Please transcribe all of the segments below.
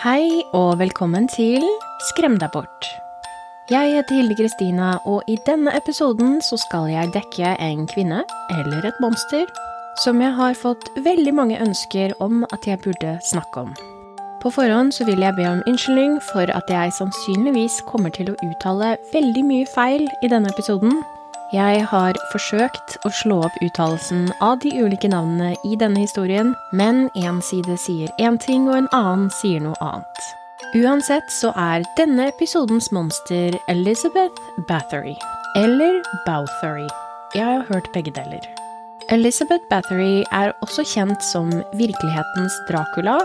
Hei og velkommen til Skrem deg bort. Jeg heter Hilde Kristina, og i denne episoden så skal jeg dekke en kvinne, eller et monster, som jeg har fått veldig mange ønsker om at jeg burde snakke om. På forhånd så vil jeg be om unnskyldning for at jeg sannsynligvis kommer til å uttale veldig mye feil i denne episoden. Jeg har forsøkt å slå opp uttalelsen av de ulike navnene i denne historien, men én side sier én ting, og en annen sier noe annet. Uansett så er denne episodens monster Elizabeth Bathory. Eller Bouthory. Jeg har hørt begge deler. Elizabeth Bathory er også kjent som virkelighetens Dracula,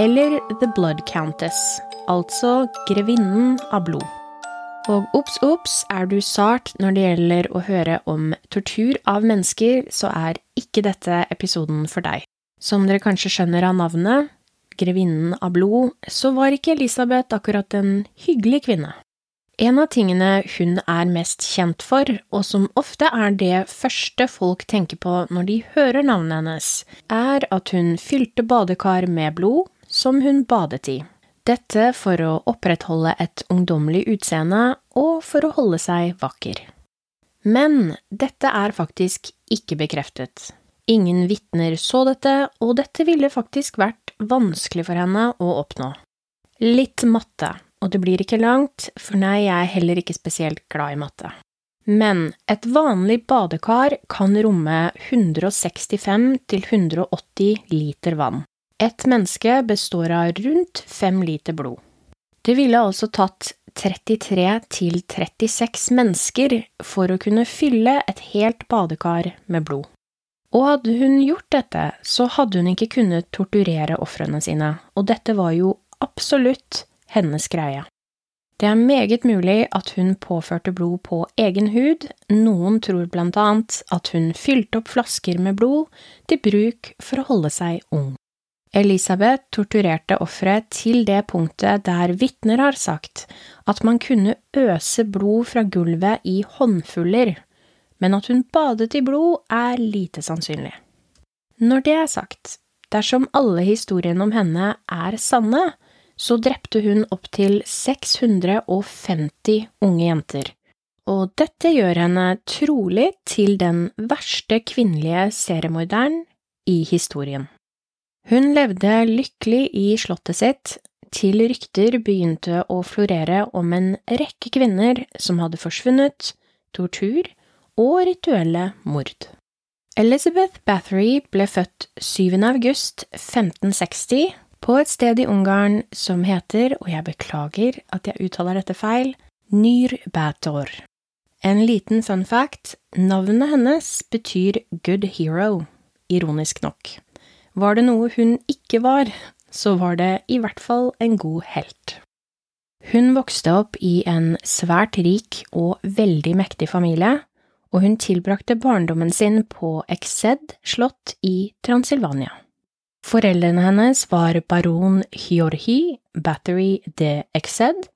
eller The Blood Countess, altså grevinnen av blod. Og obs, obs, er du sart når det gjelder å høre om tortur av mennesker, så er ikke dette episoden for deg. Som dere kanskje skjønner av navnet, Grevinnen av blod, så var ikke Elisabeth akkurat en hyggelig kvinne. En av tingene hun er mest kjent for, og som ofte er det første folk tenker på når de hører navnet hennes, er at hun fylte badekar med blod som hun badet i. Dette for å opprettholde et ungdommelig utseende og for å holde seg vakker. Men dette er faktisk ikke bekreftet. Ingen vitner så dette, og dette ville faktisk vært vanskelig for henne å oppnå. Litt matte, og det blir ikke langt, for nei, jeg er heller ikke spesielt glad i matte. Men et vanlig badekar kan romme 165 til 180 liter vann. Et menneske består av rundt fem liter blod. Det ville altså tatt 33 til 36 mennesker for å kunne fylle et helt badekar med blod. Og hadde hun gjort dette, så hadde hun ikke kunnet torturere ofrene sine, og dette var jo absolutt hennes greie. Det er meget mulig at hun påførte blod på egen hud, noen tror blant annet at hun fylte opp flasker med blod til bruk for å holde seg ung. Elisabeth torturerte offeret til det punktet der vitner har sagt at man kunne øse blod fra gulvet i håndfuller, men at hun badet i blod, er lite sannsynlig. Når det er sagt, dersom alle historiene om henne er sanne, så drepte hun opptil 650 unge jenter, og dette gjør henne trolig til den verste kvinnelige seriemorderen i historien. Hun levde lykkelig i slottet sitt, til rykter begynte å florere om en rekke kvinner som hadde forsvunnet, tortur og rituelle mord. Elizabeth Bathory ble født 7. august 1560 på et sted i Ungarn som heter, og jeg beklager at jeg uttaler dette feil, Nyr Bator. En liten fun fact, navnet hennes betyr good hero, ironisk nok. Var det noe hun ikke var, så var det i hvert fall en god helt. Hun vokste opp i en svært rik og veldig mektig familie, og hun tilbrakte barndommen sin på Exed slott i Transilvania. Foreldrene hennes var baron Hjorhi Battery de Exed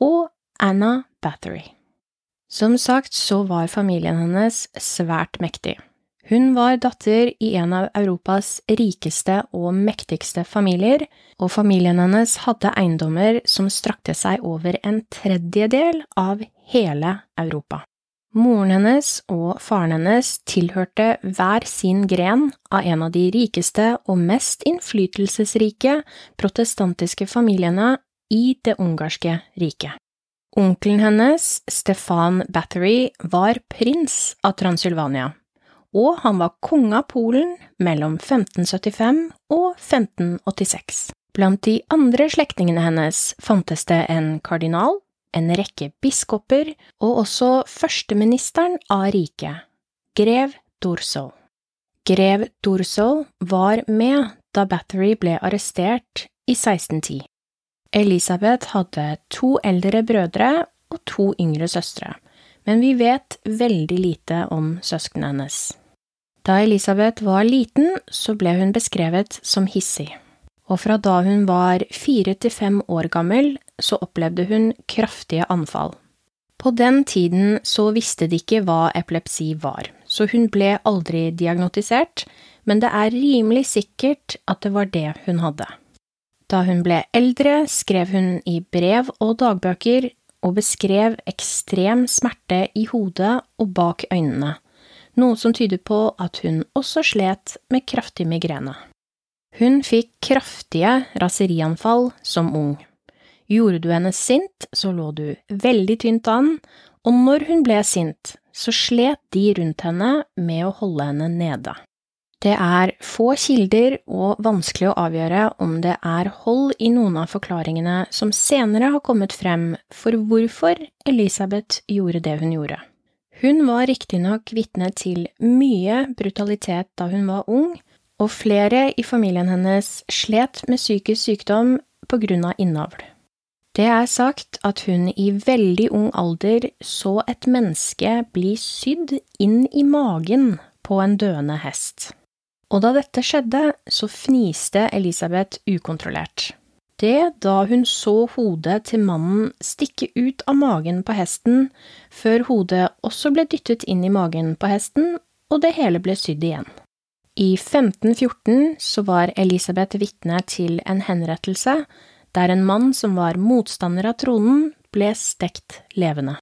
og Anna Battery. Som sagt så var familien hennes svært mektig. Hun var datter i en av Europas rikeste og mektigste familier, og familien hennes hadde eiendommer som strakte seg over en tredjedel av hele Europa. Moren hennes og faren hennes tilhørte hver sin gren av en av de rikeste og mest innflytelsesrike protestantiske familiene i det ungarske riket. Onkelen hennes, Stefan Bathory, var prins av Transylvania og han var konge av Polen mellom 1575 og 1586. Blant de andre slektningene hennes fantes det en kardinal, en rekke biskoper og også førsteministeren av riket, grev Dorso. Grev Dorso var med da Bathory ble arrestert i 1610. Elisabeth hadde to eldre brødre og to yngre søstre, men vi vet veldig lite om søsknene hennes. Da Elisabeth var liten, så ble hun beskrevet som hissig, og fra da hun var fire til fem år gammel, så opplevde hun kraftige anfall. På den tiden så visste de ikke hva epilepsi var, så hun ble aldri diagnotisert, men det er rimelig sikkert at det var det hun hadde. Da hun ble eldre, skrev hun i brev og dagbøker og beskrev ekstrem smerte i hodet og bak øynene, noe som tyder på at hun også slet med kraftig migrene. Hun fikk kraftige raserianfall som ung. Gjorde du henne sint, så lå du veldig tynt an, og når hun ble sint, så slet de rundt henne med å holde henne nede. Det er få kilder og vanskelig å avgjøre om det er hold i noen av forklaringene som senere har kommet frem for hvorfor Elisabeth gjorde det hun gjorde. Hun var riktignok vitne til mye brutalitet da hun var ung, og flere i familien hennes slet med psykisk sykdom på grunn av innavl. Det er sagt at hun i veldig ung alder så et menneske bli sydd inn i magen på en døende hest. Og da dette skjedde, så fniste Elisabeth ukontrollert. Det da hun så hodet til mannen stikke ut av magen på hesten, før hodet også ble dyttet inn i magen på hesten, og det hele ble sydd igjen. I 1514 så var Elisabeth vitne til en henrettelse der en mann som var motstander av tronen, ble stekt levende.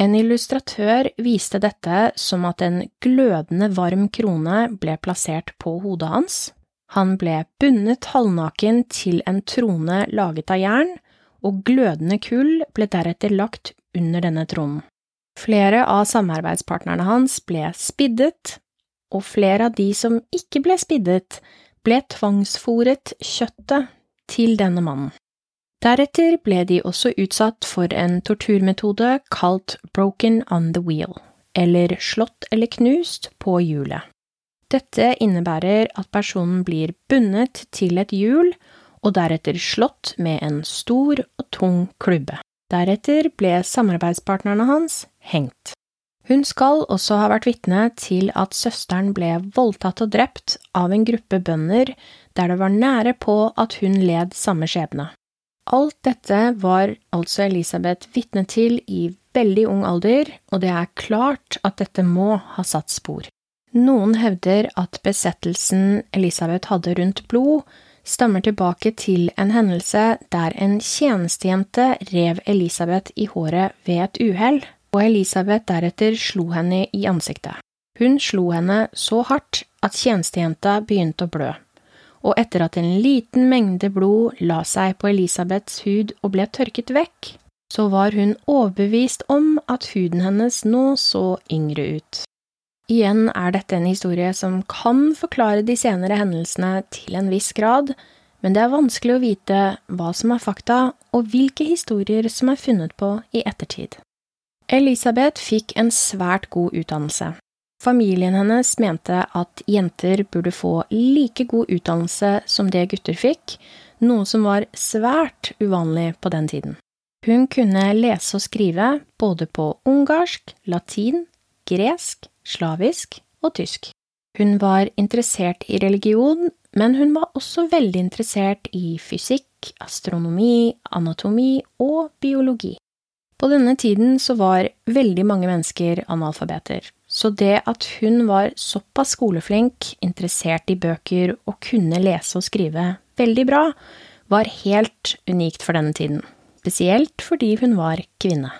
En illustratør viste dette som at en glødende varm krone ble plassert på hodet hans. Han ble bundet halvnaken til en trone laget av jern, og glødende kull ble deretter lagt under denne tronen. Flere av samarbeidspartnerne hans ble spiddet, og flere av de som ikke ble spiddet, ble tvangsfòret kjøttet til denne mannen. Deretter ble de også utsatt for en torturmetode kalt broken on the wheel, eller slått eller knust på hjulet. Dette innebærer at personen blir bundet til et hjul og deretter slått med en stor og tung klubbe. Deretter ble samarbeidspartnerne hans hengt. Hun skal også ha vært vitne til at søsteren ble voldtatt og drept av en gruppe bønder der det var nære på at hun led samme skjebne. Alt dette var altså Elisabeth vitne til i veldig ung alder, og det er klart at dette må ha satt spor. Noen hevder at besettelsen Elisabeth hadde rundt blod, stammer tilbake til en hendelse der en tjenestejente rev Elisabeth i håret ved et uhell, og Elisabeth deretter slo henne i ansiktet. Hun slo henne så hardt at tjenestejenta begynte å blø og etter at en liten mengde blod la seg på Elisabeths hud og ble tørket vekk, så var hun overbevist om at huden hennes nå så yngre ut. Igjen er dette en historie som kan forklare de senere hendelsene til en viss grad, men det er vanskelig å vite hva som er fakta, og hvilke historier som er funnet på i ettertid. Elisabeth fikk en svært god utdannelse. Familien hennes mente at jenter burde få like god utdannelse som det gutter fikk, noe som var svært uvanlig på den tiden. Hun kunne lese og skrive både på ungarsk, latin, gresk, slavisk og tysk. Hun var interessert i religion, men hun var også veldig interessert i fysikk, astronomi, anatomi og biologi. På denne tiden så var veldig mange mennesker analfabeter, så det at hun var såpass skoleflink, interessert i bøker og kunne lese og skrive veldig bra, var helt unikt for denne tiden, spesielt fordi hun var kvinne.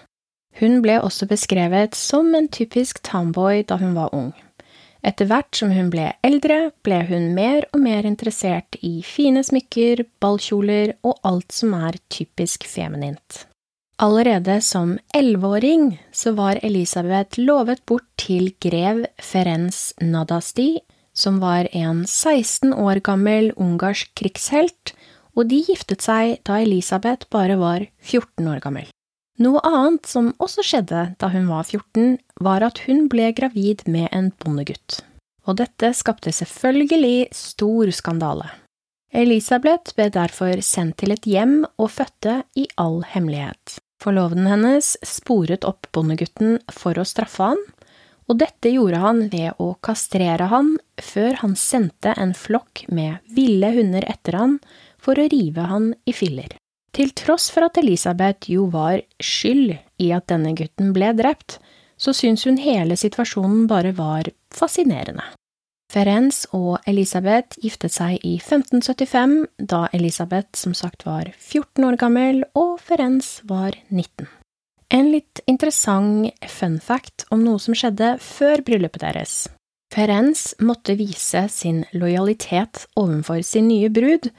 Hun ble også beskrevet som en typisk tomboy da hun var ung. Etter hvert som hun ble eldre, ble hun mer og mer interessert i fine smykker, ballkjoler og alt som er typisk feminint. Allerede som elleveåring så var Elisabeth lovet bort til grev Ferenc Nadasti, som var en 16 år gammel ungarsk krigshelt, og de giftet seg da Elisabeth bare var 14 år gammel. Noe annet som også skjedde da hun var 14, var at hun ble gravid med en bondegutt. Og dette skapte selvfølgelig stor skandale. Elisabeth ble derfor sendt til et hjem og fødte i all hemmelighet. Forloveden hennes sporet opp bondegutten for å straffe han, og dette gjorde han ved å kastrere han før han sendte en flokk med ville hunder etter han for å rive han i filler. Til tross for at Elisabeth jo var skyld i at denne gutten ble drept, så syns hun hele situasjonen bare var fascinerende. Ferenc og Elisabeth giftet seg i 1575, da Elisabeth som sagt var 14 år gammel og Ferenc var 19. En litt interessant fun fact om noe som skjedde før bryllupet deres. Ferenc måtte vise sin lojalitet overfor sin nye brud,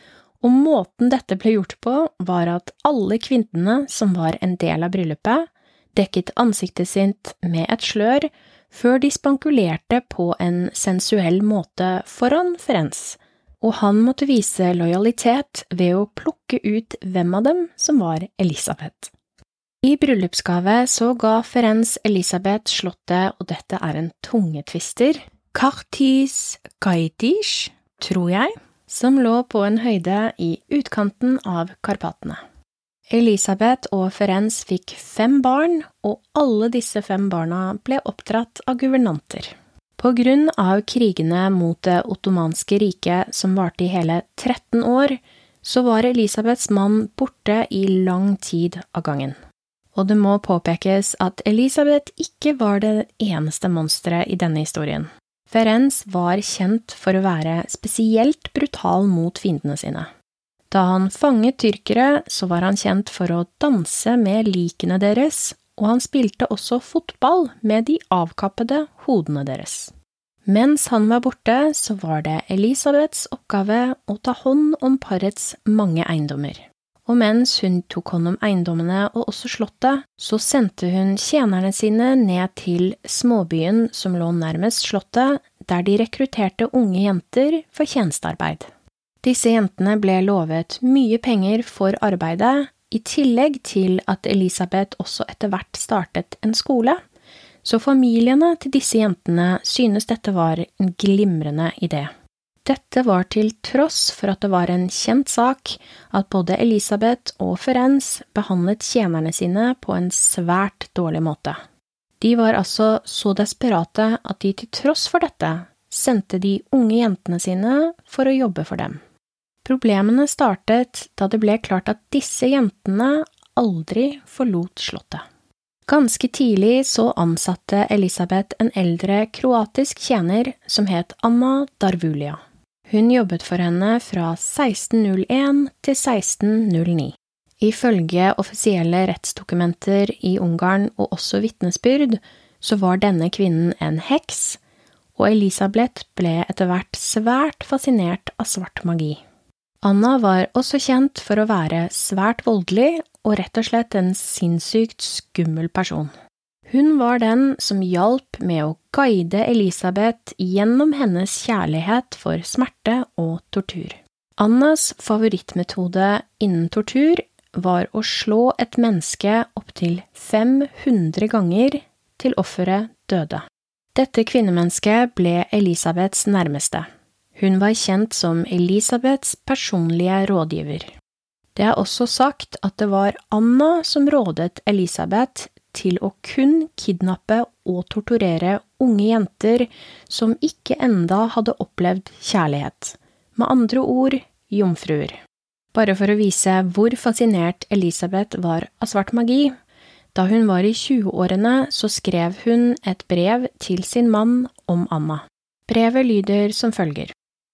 og måten dette ble gjort på, var at alle kvinnene som var en del av bryllupet, dekket ansiktet sitt med et slør før de spankulerte på en sensuell måte foran Ferenz, og han måtte vise lojalitet ved å plukke ut hvem av dem som var Elisabeth. I bryllupsgave så ga Ferenz Elisabeth slottet, og dette er en tungetvister, Kartis Kaitis, tror jeg, som lå på en høyde i utkanten av Karpatene. Elisabeth og Ferenc fikk fem barn, og alle disse fem barna ble oppdratt av guvernanter. På grunn av krigene mot det ottomanske riket som varte i hele 13 år, så var Elisabeths mann borte i lang tid av gangen. Og det må påpekes at Elisabeth ikke var det eneste monsteret i denne historien. Ferenc var kjent for å være spesielt brutal mot fiendene sine. Da han fanget tyrkere, så var han kjent for å danse med likene deres, og han spilte også fotball med de avkappede hodene deres. Mens han var borte, så var det Elisabeths oppgave å ta hånd om parets mange eiendommer. Og mens hun tok hånd om eiendommene og også slottet, så sendte hun tjenerne sine ned til småbyen som lå nærmest slottet, der de rekrutterte unge jenter for tjenestearbeid. Disse jentene ble lovet mye penger for arbeidet, i tillegg til at Elisabeth også etter hvert startet en skole, så familiene til disse jentene synes dette var en glimrende idé. Dette var til tross for at det var en kjent sak at både Elisabeth og Ferenz behandlet tjenerne sine på en svært dårlig måte. De var altså så desperate at de til tross for dette sendte de unge jentene sine for å jobbe for dem. Problemene startet da det ble klart at disse jentene aldri forlot slottet. Ganske tidlig så ansatte Elisabeth en eldre kroatisk tjener som het Anna Darvulia. Hun jobbet for henne fra 1601 til 1609. Ifølge offisielle rettsdokumenter i Ungarn og også vitnesbyrd så var denne kvinnen en heks, og Elisabeth ble etter hvert svært fascinert av svart magi. Anna var også kjent for å være svært voldelig og rett og slett en sinnssykt skummel person. Hun var den som hjalp med å guide Elisabeth gjennom hennes kjærlighet for smerte og tortur. Annas favorittmetode innen tortur var å slå et menneske opptil 500 ganger til offeret døde. Dette kvinnemennesket ble Elisabeths nærmeste. Hun var kjent som Elisabeths personlige rådgiver. Det er også sagt at det var Anna som rådet Elisabeth til å kun kidnappe og torturere unge jenter som ikke enda hadde opplevd kjærlighet, med andre ord jomfruer. Bare for å vise hvor fascinert Elisabeth var av svart magi, da hun var i 20-årene, så skrev hun et brev til sin mann om Anna. Brevet lyder som følger.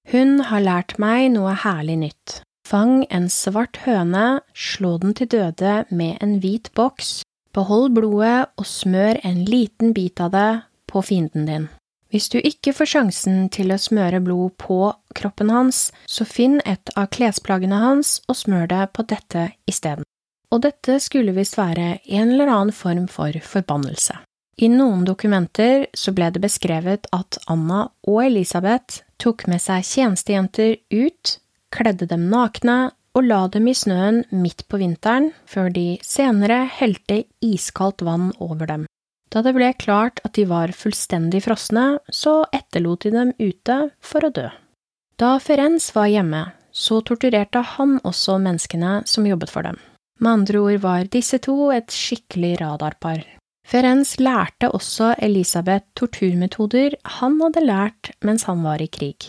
Hun har lært meg noe herlig nytt. Fang en svart høne, slå den til døde med en hvit boks, behold blodet og smør en liten bit av det på fienden din. Hvis du ikke får sjansen til å smøre blod på kroppen hans, så finn et av klesplaggene hans og smør det på dette isteden. Og dette skulle visst være en eller annen form for forbannelse. I noen dokumenter så ble det beskrevet at Anna og Elisabeth tok med seg tjenestejenter ut, kledde dem nakne og la dem i snøen midt på vinteren, før de senere helte iskaldt vann over dem. Da det ble klart at de var fullstendig frosne, så etterlot de dem ute for å dø. Da Ferenz var hjemme, så torturerte han også menneskene som jobbet for dem. Med andre ord var disse to et skikkelig radarpar. Ferenz lærte også Elisabeth torturmetoder han hadde lært mens han var i krig.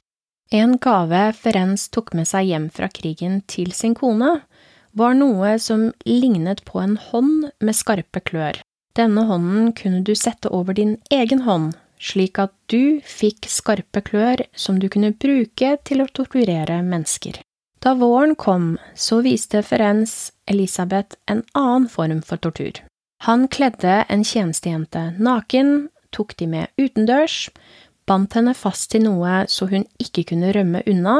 En gave Ferenc tok med seg hjem fra krigen til sin kone, var noe som lignet på en hånd med skarpe klør. Denne hånden kunne du sette over din egen hånd slik at du fikk skarpe klør som du kunne bruke til å torturere mennesker. Da våren kom, så viste Ferenc Elisabeth en annen form for tortur. Han kledde en tjenestejente naken, tok de med utendørs, bandt henne fast til noe så hun ikke kunne rømme unna,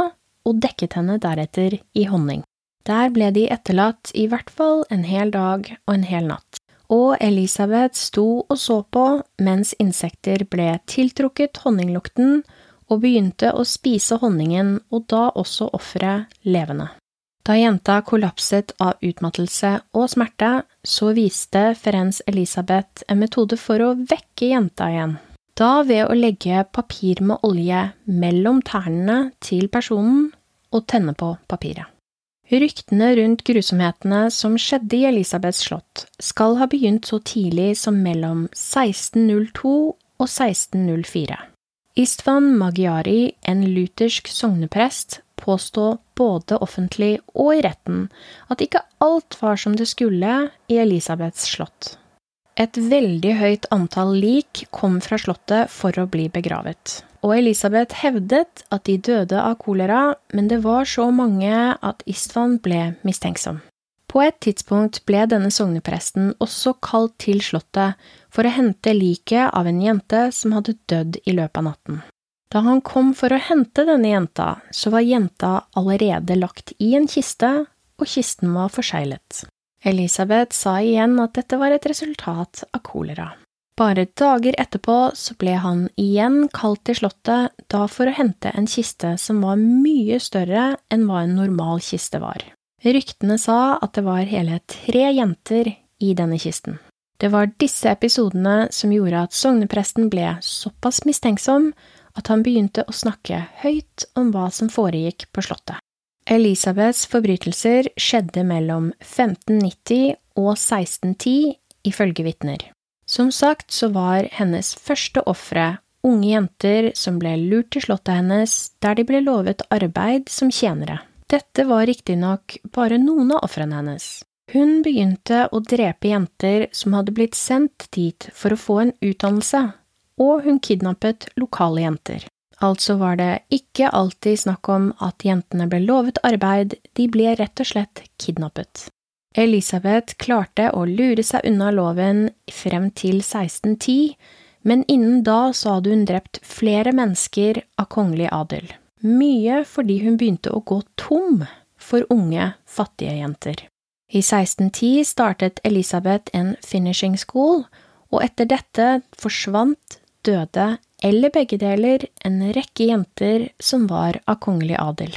og dekket henne deretter i honning. Der ble de etterlatt i hvert fall en hel dag og en hel natt, og Elisabeth sto og så på mens insekter ble tiltrukket honninglukten og begynte å spise honningen og da også offeret levende. Da jenta kollapset av utmattelse og smerte, så viste Ferenc Elisabeth en metode for å vekke jenta igjen. Da ved å legge papir med olje mellom tærne til personen og tenne på papiret. Ryktene rundt grusomhetene som skjedde i Elisabeths slott, skal ha begynt så tidlig som mellom 1602 og 1604. Istvan Magyari, en luthersk sogneprest, påstå både offentlig og i retten at ikke alt var som det skulle i Elisabeths slott. Et veldig høyt antall lik kom fra slottet for å bli begravet, og Elisabeth hevdet at de døde av kolera, men det var så mange at Istvan ble mistenksom. På et tidspunkt ble denne sognepresten også kalt til slottet for å hente liket av en jente som hadde dødd i løpet av natten. Da han kom for å hente denne jenta, så var jenta allerede lagt i en kiste, og kisten var forseglet. Elisabeth sa igjen at dette var et resultat av kolera. Bare dager etterpå så ble han igjen kalt til slottet, da for å hente en kiste som var mye større enn hva en normal kiste var. Ryktene sa at det var hele tre jenter i denne kisten. Det var disse episodene som gjorde at sognepresten ble såpass mistenksom at han begynte å snakke høyt om hva som foregikk på slottet. Elisabeths forbrytelser skjedde mellom 1590 og 1610, ifølge vitner. Som sagt så var hennes første ofre unge jenter som ble lurt til slottet hennes, der de ble lovet arbeid som tjenere. Dette var riktignok bare noen av ofrene hennes. Hun begynte å drepe jenter som hadde blitt sendt dit for å få en utdannelse, og hun kidnappet lokale jenter. Altså var det ikke alltid snakk om at jentene ble lovet arbeid, de ble rett og slett kidnappet. Elisabeth klarte å lure seg unna loven frem til 1610, men innen da så hadde hun drept flere mennesker av kongelig adel. Mye fordi hun begynte å gå tom for unge, fattige jenter. I 1610 startet Elisabeth en finishing school, og etter dette forsvant døde, eller begge deler, en rekke jenter som var av kongelig adel.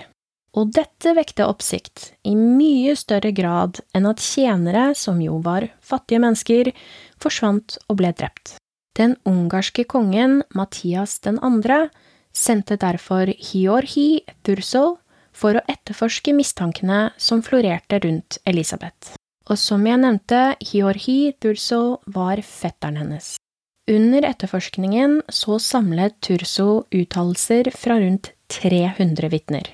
Og dette vekte oppsikt i mye større grad enn at tjenere, som jo var fattige mennesker, forsvant og ble drept. Den ungarske kongen Mathias 2. sendte derfor Hiorhi Thurso for å etterforske mistankene som florerte rundt Elisabeth. Og som jeg nevnte, Hiorhi Thurso var fetteren hennes. Under etterforskningen så samlet Turso uttalelser fra rundt 300 vitner.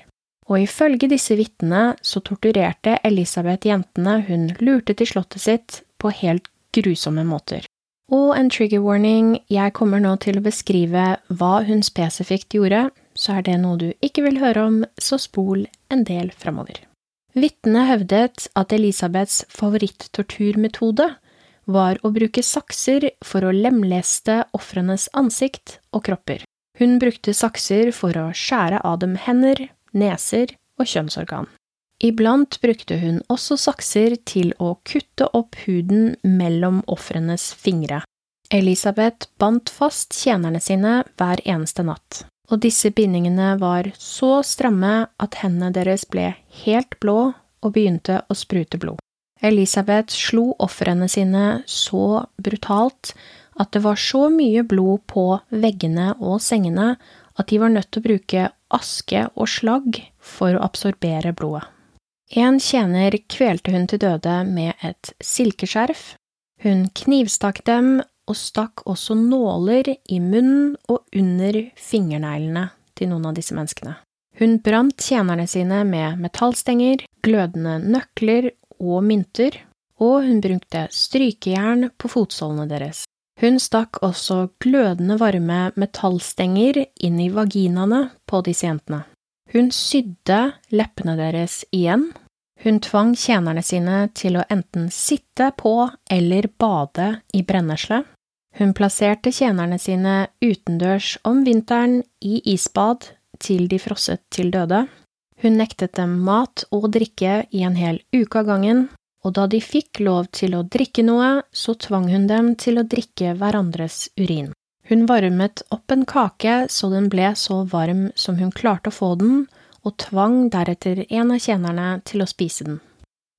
Og ifølge disse vitnene så torturerte Elisabeth jentene hun lurte til slottet sitt på helt grusomme måter. Og en trigger warning, jeg kommer nå til å beskrive hva hun spesifikt gjorde, så er det noe du ikke vil høre om, så spol en del framover. Vitnene hevdet at Elisabeths favoritttorturmetode var å bruke sakser for å lemleste ofrenes ansikt og kropper. Hun brukte sakser for å skjære av dem hender, neser og kjønnsorgan. Iblant brukte hun også sakser til å kutte opp huden mellom ofrenes fingre. Elisabeth bandt fast tjenerne sine hver eneste natt, og disse bindingene var så stramme at hendene deres ble helt blå og begynte å sprute blod. Elisabeth slo ofrene sine så brutalt at det var så mye blod på veggene og sengene at de var nødt til å bruke aske og slagg for å absorbere blodet. En tjener kvelte hun til døde med et silkeskjerf. Hun knivstakk dem og stakk også nåler i munnen og under fingerneglene til noen av disse menneskene. Hun brant tjenerne sine med metallstenger, glødende nøkler og mynter, og hun brukte strykejern på fotsålene deres. Hun stakk også glødende varme metallstenger inn i vaginaene på disse jentene. Hun sydde leppene deres igjen. Hun tvang tjenerne sine til å enten sitte på eller bade i brennesle. Hun plasserte tjenerne sine utendørs om vinteren i isbad til de frosset til døde. Hun nektet dem mat og drikke i en hel uke av gangen, og da de fikk lov til å drikke noe, så tvang hun dem til å drikke hverandres urin. Hun varmet opp en kake så den ble så varm som hun klarte å få den, og tvang deretter en av tjenerne til å spise den.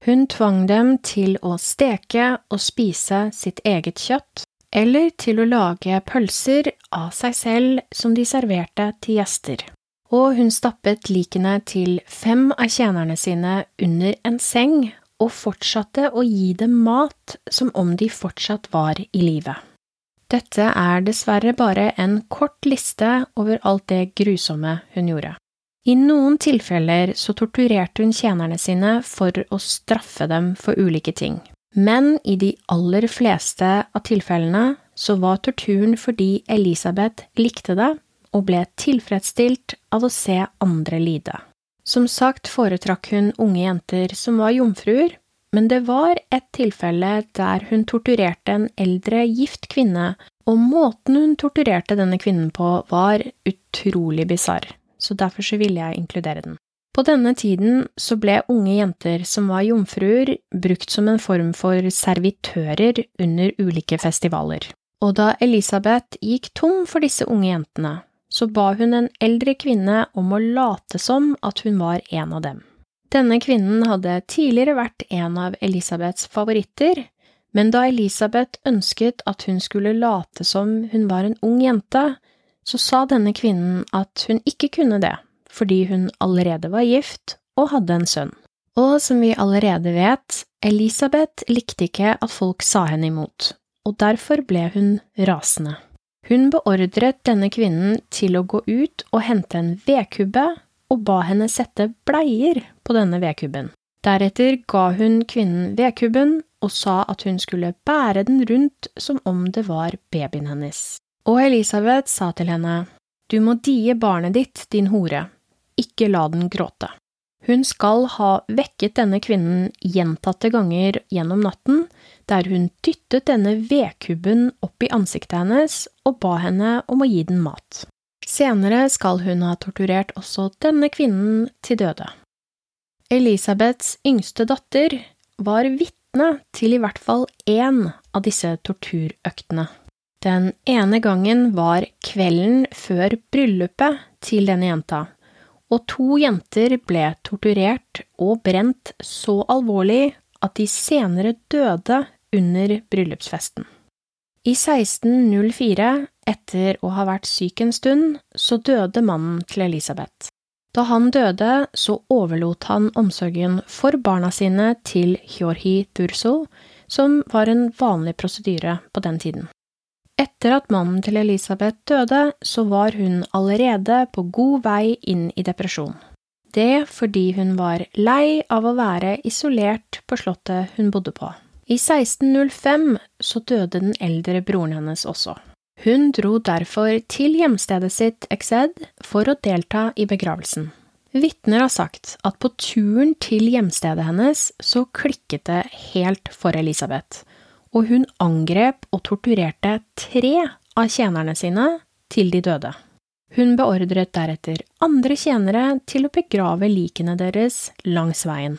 Hun tvang dem til å steke og spise sitt eget kjøtt, eller til å lage pølser av seg selv som de serverte til gjester og hun stappet likene til fem av tjenerne sine under en seng og fortsatte å gi dem mat som om de fortsatt var i live. Dette er dessverre bare en kort liste over alt det grusomme hun gjorde. I noen tilfeller så torturerte hun tjenerne sine for å straffe dem for ulike ting, men i de aller fleste av tilfellene så var torturen fordi Elisabeth likte det og ble tilfredsstilt av å se andre lide. Som sagt foretrakk hun unge jenter som var jomfruer, men det var et tilfelle der hun torturerte en eldre gift kvinne, og måten hun torturerte denne kvinnen på var utrolig bisarr, så derfor så ville jeg inkludere den. På denne tiden så ble unge jenter som var jomfruer, brukt som en form for servitører under ulike festivaler. Og da Elisabeth gikk tom for disse unge jentene, så ba hun en eldre kvinne om å late som at hun var en av dem. Denne kvinnen hadde tidligere vært en av Elisabeths favoritter, men da Elisabeth ønsket at hun skulle late som hun var en ung jente, så sa denne kvinnen at hun ikke kunne det, fordi hun allerede var gift og hadde en sønn. Og som vi allerede vet, Elisabeth likte ikke at folk sa henne imot, og derfor ble hun rasende. Hun beordret denne kvinnen til å gå ut og hente en vedkubbe, og ba henne sette bleier på denne vedkubben. Deretter ga hun kvinnen vedkubben og sa at hun skulle bære den rundt som om det var babyen hennes. Og Elisabeth sa til henne, Du må die barnet ditt, din hore, ikke la den gråte. Hun skal ha vekket denne kvinnen gjentatte ganger gjennom natten, der hun dyttet denne vedkubben opp i ansiktet hennes og ba henne om å gi den mat. Senere skal hun ha torturert også denne kvinnen til døde. Elisabeths yngste datter var vitne til i hvert fall én av disse torturøktene. Den ene gangen var kvelden før bryllupet til denne jenta, og to jenter ble torturert og brent så alvorlig at de senere døde under bryllupsfesten. I 1604, etter å ha vært syk en stund, så døde mannen til Elisabeth. Da han døde, så overlot han omsorgen for barna sine til Hjorhi Durso, som var en vanlig prosedyre på den tiden. Etter at mannen til Elisabeth døde, så var hun allerede på god vei inn i depresjon. Det fordi hun var lei av å være isolert på slottet hun bodde på. I 1605 så døde den eldre broren hennes også. Hun dro derfor til hjemstedet sitt Exed for å delta i begravelsen. Vitner har sagt at på turen til hjemstedet hennes så klikket det helt for Elisabeth, og hun angrep og torturerte tre av tjenerne sine til de døde. Hun beordret deretter andre tjenere til å begrave likene deres langs veien.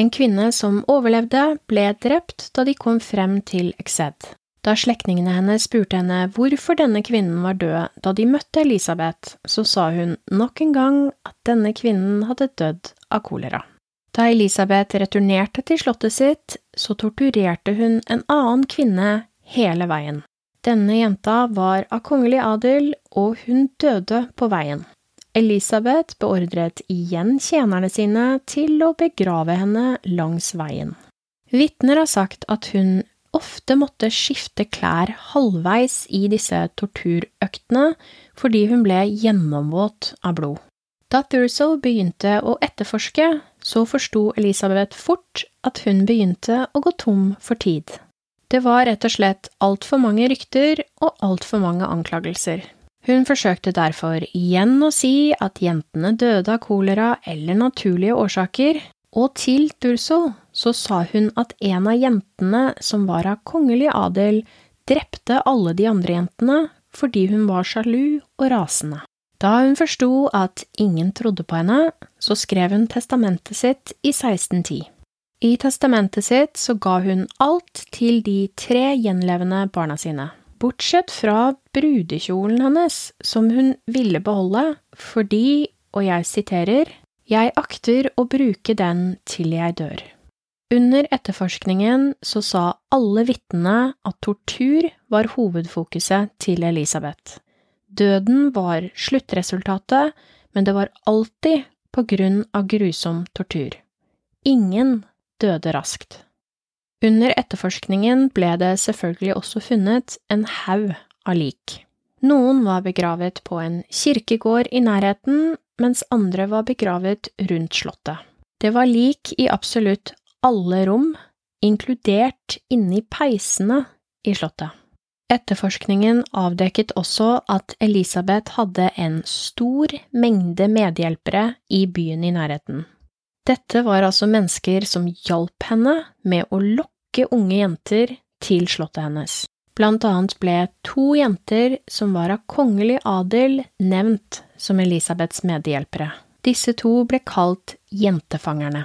En kvinne som overlevde, ble drept da de kom frem til Exed. Da slektningene hennes spurte henne hvorfor denne kvinnen var død da de møtte Elisabeth, så sa hun nok en gang at denne kvinnen hadde dødd av kolera. Da Elisabeth returnerte til slottet sitt, så torturerte hun en annen kvinne hele veien. Denne jenta var av kongelig adel, og hun døde på veien. Elisabeth beordret igjen tjenerne sine til å begrave henne langs veien. Vitner har sagt at hun ofte måtte skifte klær halvveis i disse torturøktene fordi hun ble gjennomvåt av blod. Da Thurso begynte å etterforske, så forsto Elisabeth fort at hun begynte å gå tom for tid. Det var rett og slett altfor mange rykter og altfor mange anklagelser. Hun forsøkte derfor igjen å si at jentene døde av kolera eller naturlige årsaker, og til Durso så sa hun at en av jentene som var av kongelig adel, drepte alle de andre jentene fordi hun var sjalu og rasende. Da hun forsto at ingen trodde på henne, så skrev hun testamentet sitt i 1610. I testamentet sitt så ga hun alt til de tre gjenlevende barna sine, bortsett fra brudekjolen hennes, som hun ville beholde fordi, og jeg siterer, jeg akter å bruke den til jeg dør. Under etterforskningen så sa alle vitnene at tortur var hovedfokuset til Elisabeth. Døden var sluttresultatet, men det var alltid på grunn av grusom tortur. Ingen døde raskt. Under etterforskningen ble det selvfølgelig også funnet en haug av lik. Noen var begravet på en kirkegård i nærheten, mens andre var begravet rundt slottet. Det var lik i absolutt alle rom, inkludert inni peisene i slottet. Etterforskningen avdekket også at Elisabeth hadde en stor mengde medhjelpere i byen i nærheten. Dette var altså mennesker som hjalp henne med å lokke unge jenter til slottet hennes. Blant annet ble to jenter som var av kongelig adel, nevnt som Elisabeths medhjelpere. Disse to ble kalt jentefangerne.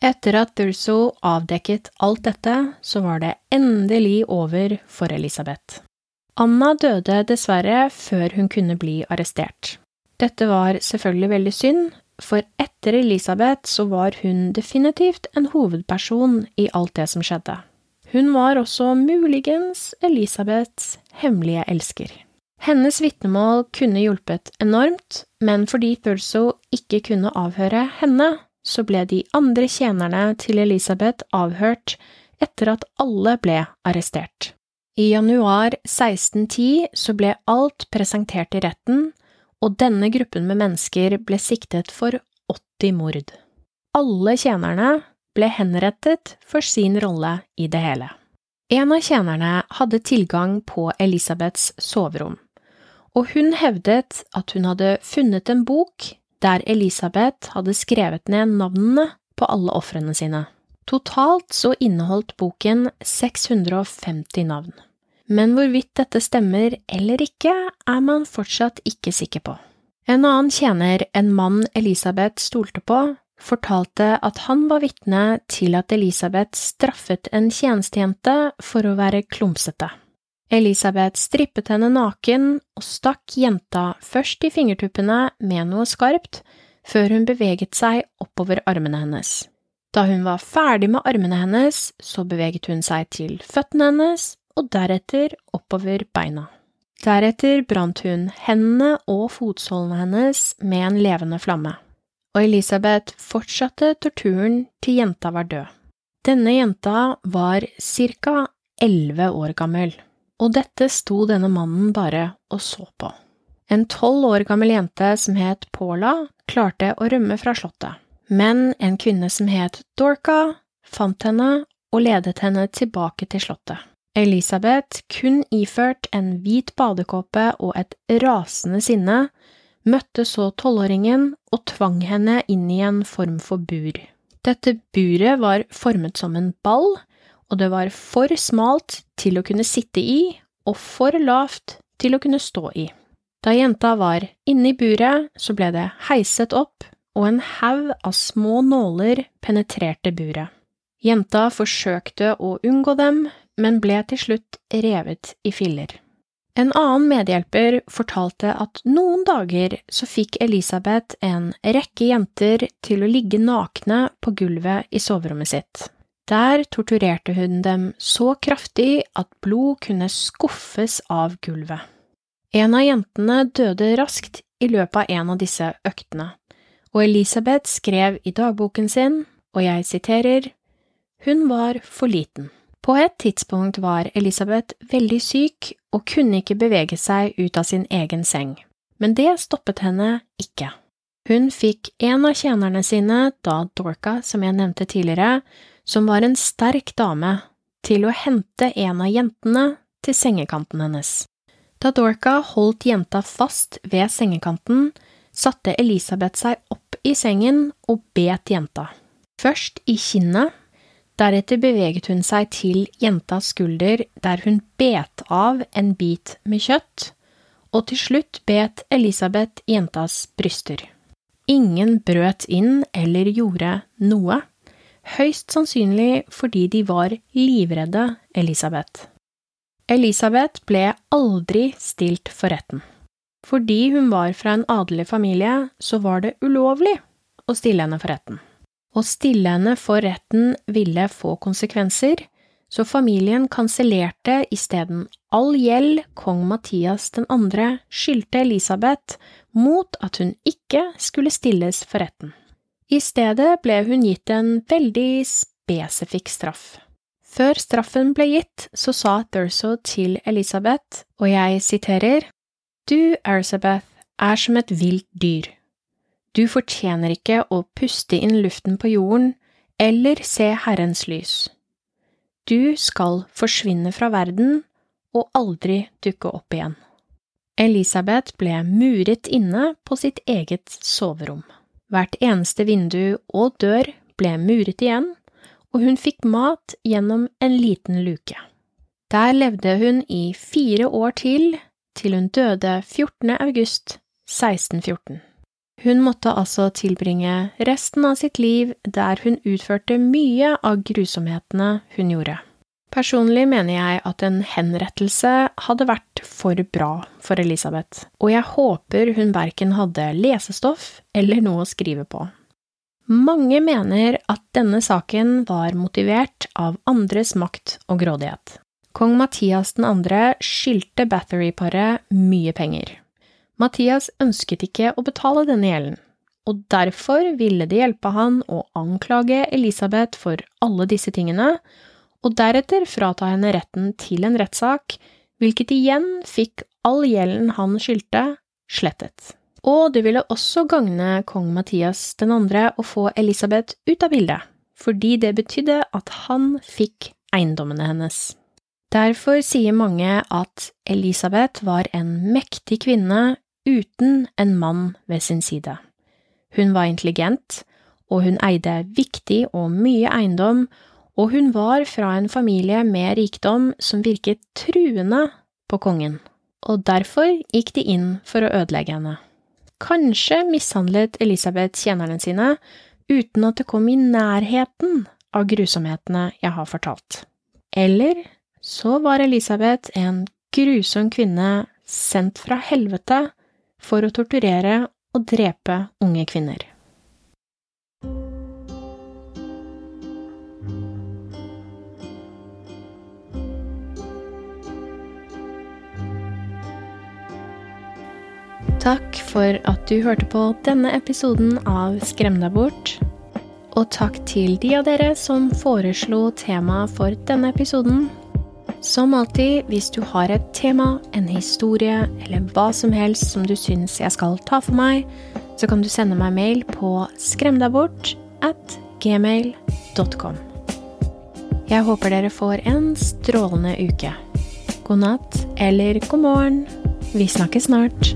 Etter at Durso avdekket alt dette, så var det endelig over for Elisabeth. Anna døde dessverre før hun kunne bli arrestert. Dette var selvfølgelig veldig synd, for etter Elisabeth så var hun definitivt en hovedperson i alt det som skjedde. Hun var også muligens Elisabeths hemmelige elsker. Hennes vitnemål kunne hjulpet enormt, men fordi Thurso ikke kunne avhøre henne, så ble de andre tjenerne til Elisabeth avhørt etter at alle ble arrestert. I januar 1610 så ble alt presentert i retten, og denne gruppen med mennesker ble siktet for 80 mord. Alle tjenerne ble henrettet for sin rolle i det hele. En av tjenerne hadde tilgang på Elisabeths soverom, og hun hevdet at hun hadde funnet en bok der Elisabeth hadde skrevet ned navnene på alle ofrene sine. Totalt så inneholdt boken 650 navn. Men hvorvidt dette stemmer eller ikke, er man fortsatt ikke sikker på. En annen tjener, en mann Elisabeth stolte på, fortalte at han var vitne til at Elisabeth straffet en tjenestejente for å være klumsete. Elisabeth strippet henne naken og stakk jenta først i fingertuppene med noe skarpt, før hun beveget seg oppover armene hennes. Da hun var ferdig med armene hennes, så beveget hun seg til føttene hennes og deretter oppover beina. Deretter brant hun hendene og fotsålene hennes med en levende flamme, og Elisabeth fortsatte torturen til jenta var død. Denne jenta var ca. elleve år gammel og dette sto denne mannen bare og så på. En tolv år gammel jente som het Paula, klarte å rømme fra slottet, men en kvinne som het Dorca, fant henne og ledet henne tilbake til slottet. Elisabeth, kun iført en hvit badekåpe og et rasende sinne, møtte så tolvåringen og tvang henne inn i en form for bur. Dette buret var formet som en ball, og det var for smalt til å kunne sitte i og for lavt til å kunne stå i. Da jenta var inne i buret, så ble det heiset opp, og en haug av små nåler penetrerte buret. Jenta forsøkte å unngå dem, men ble til slutt revet i filler. En annen medhjelper fortalte at noen dager så fikk Elisabeth en rekke jenter til å ligge nakne på gulvet i soverommet sitt. Der torturerte hun dem så kraftig at blod kunne skuffes av gulvet. En av jentene døde raskt i løpet av en av disse øktene, og Elisabeth skrev i dagboken sin, og jeg siterer, hun var for liten. På et tidspunkt var Elisabeth veldig syk og kunne ikke bevege seg ut av sin egen seng, men det stoppet henne ikke. Hun fikk en av tjenerne sine da Dorca, som jeg nevnte tidligere, som var en sterk dame, til å hente en av jentene til sengekanten hennes. Da Dorca holdt jenta fast ved sengekanten, satte Elisabeth seg opp i sengen og bet jenta. Først i kinnet, deretter beveget hun seg til jentas skulder der hun bet av en bit med kjøtt, og til slutt bet Elisabeth jentas bryster. Ingen brøt inn eller gjorde noe, høyst sannsynlig fordi de var livredde Elisabeth. Elisabeth ble aldri stilt for retten. Fordi hun var fra en adelig familie, så var det ulovlig å stille henne for retten. Å stille henne for retten ville få konsekvenser, så familien kansellerte isteden all gjeld kong Mathias 2. skyldte Elisabeth mot at hun ikke skulle stilles for retten. I stedet ble hun gitt en veldig spesifikk straff. Før straffen ble gitt, så sa Thurso til Elisabeth, og jeg siterer, Du, Elisabeth, er som et vilt dyr. Du fortjener ikke å puste inn luften på jorden eller se Herrens lys. Du skal forsvinne fra verden og aldri dukke opp igjen. Elisabeth ble muret inne på sitt eget soverom. Hvert eneste vindu og dør ble muret igjen, og hun fikk mat gjennom en liten luke. Der levde hun i fire år til, til hun døde 14. august 1614. Hun måtte altså tilbringe resten av sitt liv der hun utførte mye av grusomhetene hun gjorde. Personlig mener jeg at en henrettelse hadde vært for bra for Elisabeth, og jeg håper hun verken hadde lesestoff eller noe å skrive på. Mange mener at denne saken var motivert av andres makt og grådighet. Kong Mathias 2. skyldte Bathory-paret mye penger. Mathias ønsket ikke å betale denne gjelden, og derfor ville de hjelpe han å anklage Elisabeth for alle disse tingene, og deretter frata henne retten til en rettssak, hvilket igjen fikk all gjelden han skyldte, slettet. Og det ville også gagne kong Mathias 2. å få Elisabeth ut av bildet, fordi det betydde at han fikk eiendommene hennes. Derfor sier mange at Elisabeth var en mektig kvinne uten en mann ved sin side. Hun var intelligent, og hun eide viktig og mye eiendom, og hun var fra en familie med rikdom som virket truende på kongen, og derfor gikk de inn for å ødelegge henne. Kanskje mishandlet Elisabeth tjenerne sine uten at det kom i nærheten av grusomhetene jeg har fortalt. Eller så var Elisabeth en grusom kvinne sendt fra helvete for å torturere og drepe unge kvinner. Takk for at du hørte på denne episoden av Skrem deg bort. Og takk til de av dere som foreslo tema for denne episoden. Som alltid, hvis du har et tema, en historie eller hva som helst som du syns jeg skal ta for meg, så kan du sende meg mail på skremdabort at gmail.com. Jeg håper dere får en strålende uke. God natt eller god morgen. Vi snakkes snart.